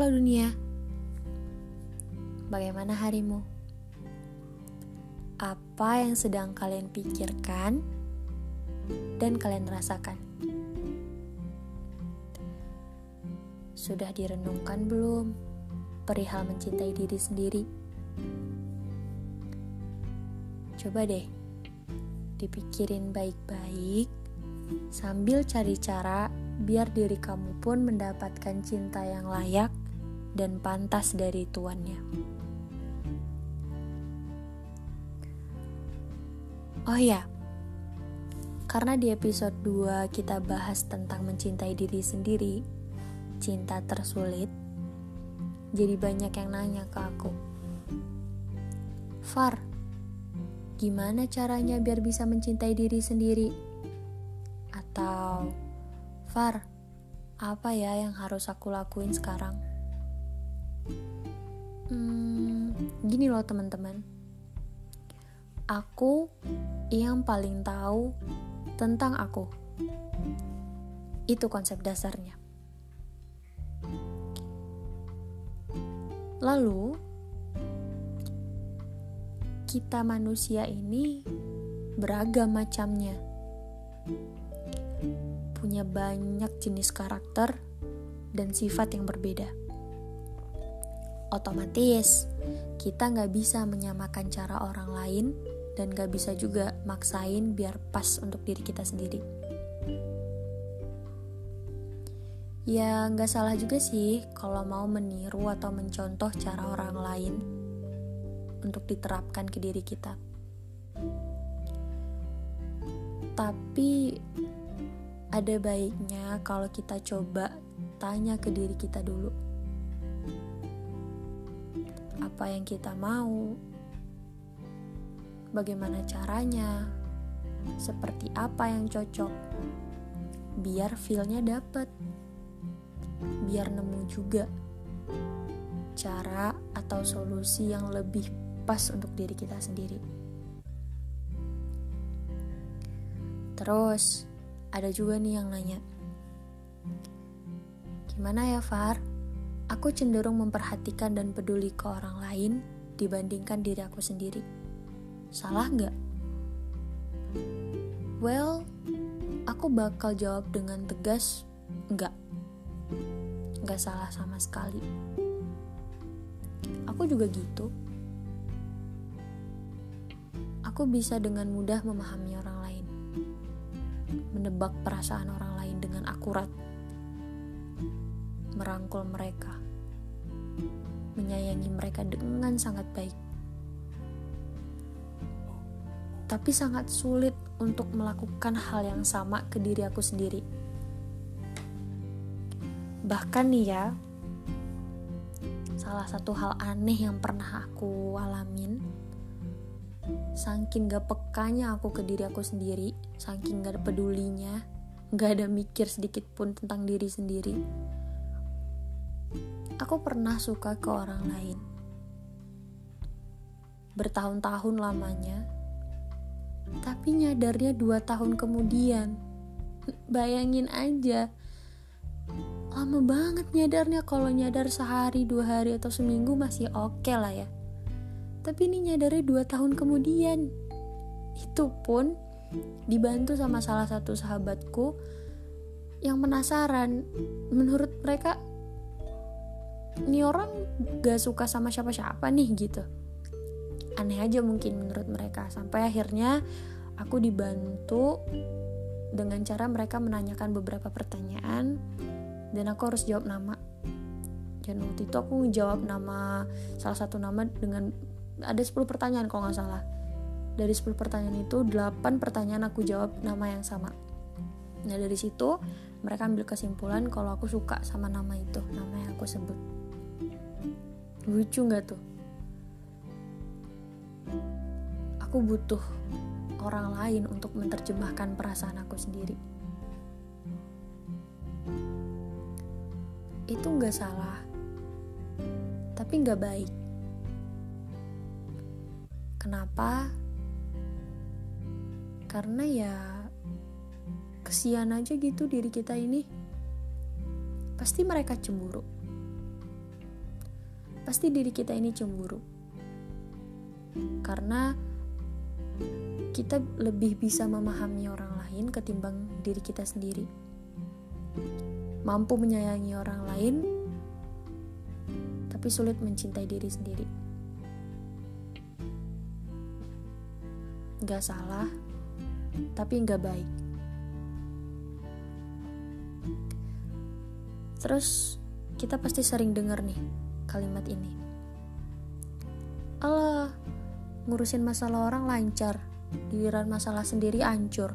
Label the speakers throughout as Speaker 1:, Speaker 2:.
Speaker 1: Halo dunia, bagaimana harimu? Apa yang sedang kalian pikirkan dan kalian rasakan? Sudah direnungkan belum perihal mencintai diri sendiri? Coba deh dipikirin baik-baik sambil cari cara biar diri kamu pun mendapatkan cinta yang layak dan pantas dari tuannya. Oh ya, karena di episode 2 kita bahas tentang mencintai diri sendiri, cinta tersulit, jadi banyak yang nanya ke aku. Far, gimana caranya biar bisa mencintai diri sendiri? Atau Far, apa ya yang harus aku lakuin sekarang? Hmm, gini loh teman-teman. Aku yang paling tahu tentang aku. Itu konsep dasarnya. Lalu, kita manusia ini beragam macamnya punya banyak jenis karakter dan sifat yang berbeda. Otomatis, kita nggak bisa menyamakan cara orang lain dan nggak bisa juga maksain biar pas untuk diri kita sendiri. Ya nggak salah juga sih kalau mau meniru atau mencontoh cara orang lain untuk diterapkan ke diri kita. Tapi ada baiknya kalau kita coba tanya ke diri kita dulu. Apa yang kita mau? Bagaimana caranya? Seperti apa yang cocok? Biar feelnya dapet. Biar nemu juga cara atau solusi yang lebih pas untuk diri kita sendiri. Terus, ada juga nih yang nanya, gimana ya Far? Aku cenderung memperhatikan dan peduli ke orang lain dibandingkan diri aku sendiri. Salah nggak? Well, aku bakal jawab dengan tegas, nggak. Nggak salah sama sekali. Aku juga gitu. Aku bisa dengan mudah memahami orang lain menebak perasaan orang lain dengan akurat, merangkul mereka, menyayangi mereka dengan sangat baik. Tapi sangat sulit untuk melakukan hal yang sama ke diri aku sendiri. Bahkan nih ya, salah satu hal aneh yang pernah aku alamin saking gak pekanya aku ke diri aku sendiri saking gak pedulinya gak ada mikir sedikit pun tentang diri sendiri aku pernah suka ke orang lain. Bertahun-tahun lamanya tapi nyadarnya dua tahun kemudian. Bayangin aja lama banget nyadarnya. Kalau nyadar sehari dua hari atau seminggu masih oke okay lah ya. Tapi ini nyadarnya dua tahun kemudian. Itu pun dibantu sama salah satu sahabatku yang penasaran. Menurut mereka ini orang gak suka sama siapa-siapa nih gitu. Aneh aja mungkin menurut mereka. Sampai akhirnya aku dibantu dengan cara mereka menanyakan beberapa pertanyaan dan aku harus jawab nama. Dan waktu itu aku jawab nama salah satu nama dengan ada 10 pertanyaan kalau nggak salah. Dari 10 pertanyaan itu 8 pertanyaan aku jawab nama yang sama. Nah dari situ mereka ambil kesimpulan kalau aku suka sama nama itu nama yang aku sebut lucu nggak tuh aku butuh orang lain untuk menerjemahkan perasaan aku sendiri itu nggak salah tapi nggak baik Kenapa? Karena ya kesian aja gitu diri kita ini. Pasti mereka cemburu. Pasti diri kita ini cemburu. Karena kita lebih bisa memahami orang lain ketimbang diri kita sendiri. Mampu menyayangi orang lain tapi sulit mencintai diri sendiri. Gak salah tapi gak baik. Terus kita pasti sering dengar nih kalimat ini. Allah, ngurusin masalah orang lancar, giliran masalah sendiri ancur.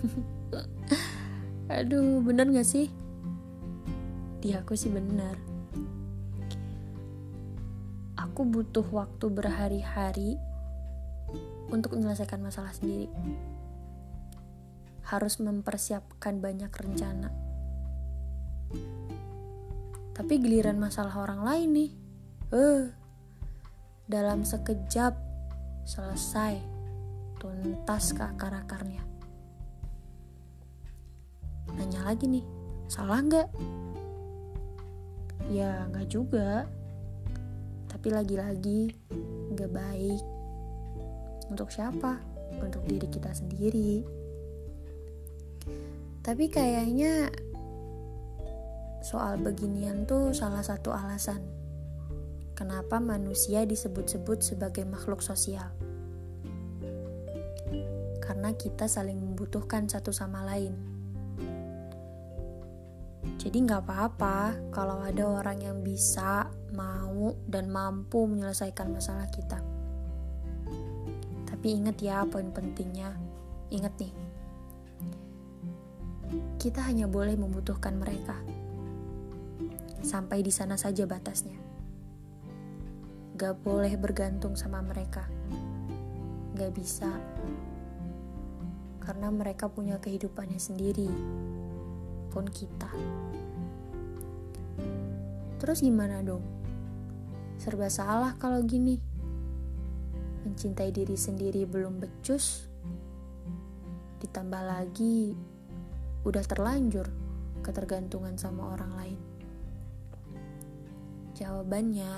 Speaker 1: Aduh, bener gak sih? Di aku sih bener. Aku butuh waktu berhari-hari untuk menyelesaikan masalah sendiri. Harus mempersiapkan banyak rencana tapi giliran masalah orang lain nih, eh, uh, dalam sekejap selesai, tuntas ke akar-akarnya. Nanya lagi nih, salah nggak? Ya nggak juga, tapi lagi-lagi nggak baik. Untuk siapa? Untuk diri kita sendiri. Tapi kayaknya soal beginian tuh salah satu alasan kenapa manusia disebut-sebut sebagai makhluk sosial. Karena kita saling membutuhkan satu sama lain. Jadi nggak apa-apa kalau ada orang yang bisa, mau, dan mampu menyelesaikan masalah kita. Tapi ingat ya poin pentingnya. Ingat nih, kita hanya boleh membutuhkan mereka Sampai di sana saja batasnya. Gak boleh bergantung sama mereka. Gak bisa. Karena mereka punya kehidupannya sendiri. Pun kita. Terus gimana dong? Serba salah kalau gini. Mencintai diri sendiri belum becus. Ditambah lagi udah terlanjur ketergantungan sama orang lain. Jawabannya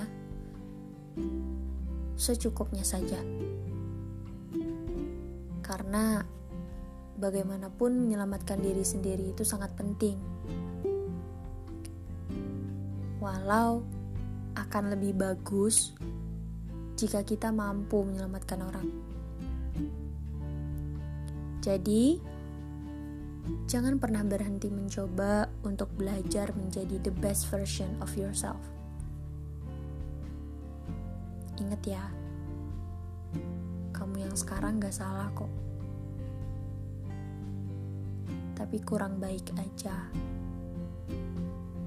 Speaker 1: secukupnya saja. Karena bagaimanapun menyelamatkan diri sendiri itu sangat penting. Walau akan lebih bagus jika kita mampu menyelamatkan orang. Jadi, jangan pernah berhenti mencoba untuk belajar menjadi the best version of yourself. Ingat ya, kamu yang sekarang gak salah kok. Tapi kurang baik aja.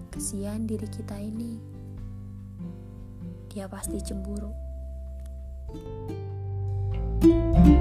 Speaker 1: Kesian diri kita ini. Dia pasti cemburu. thank you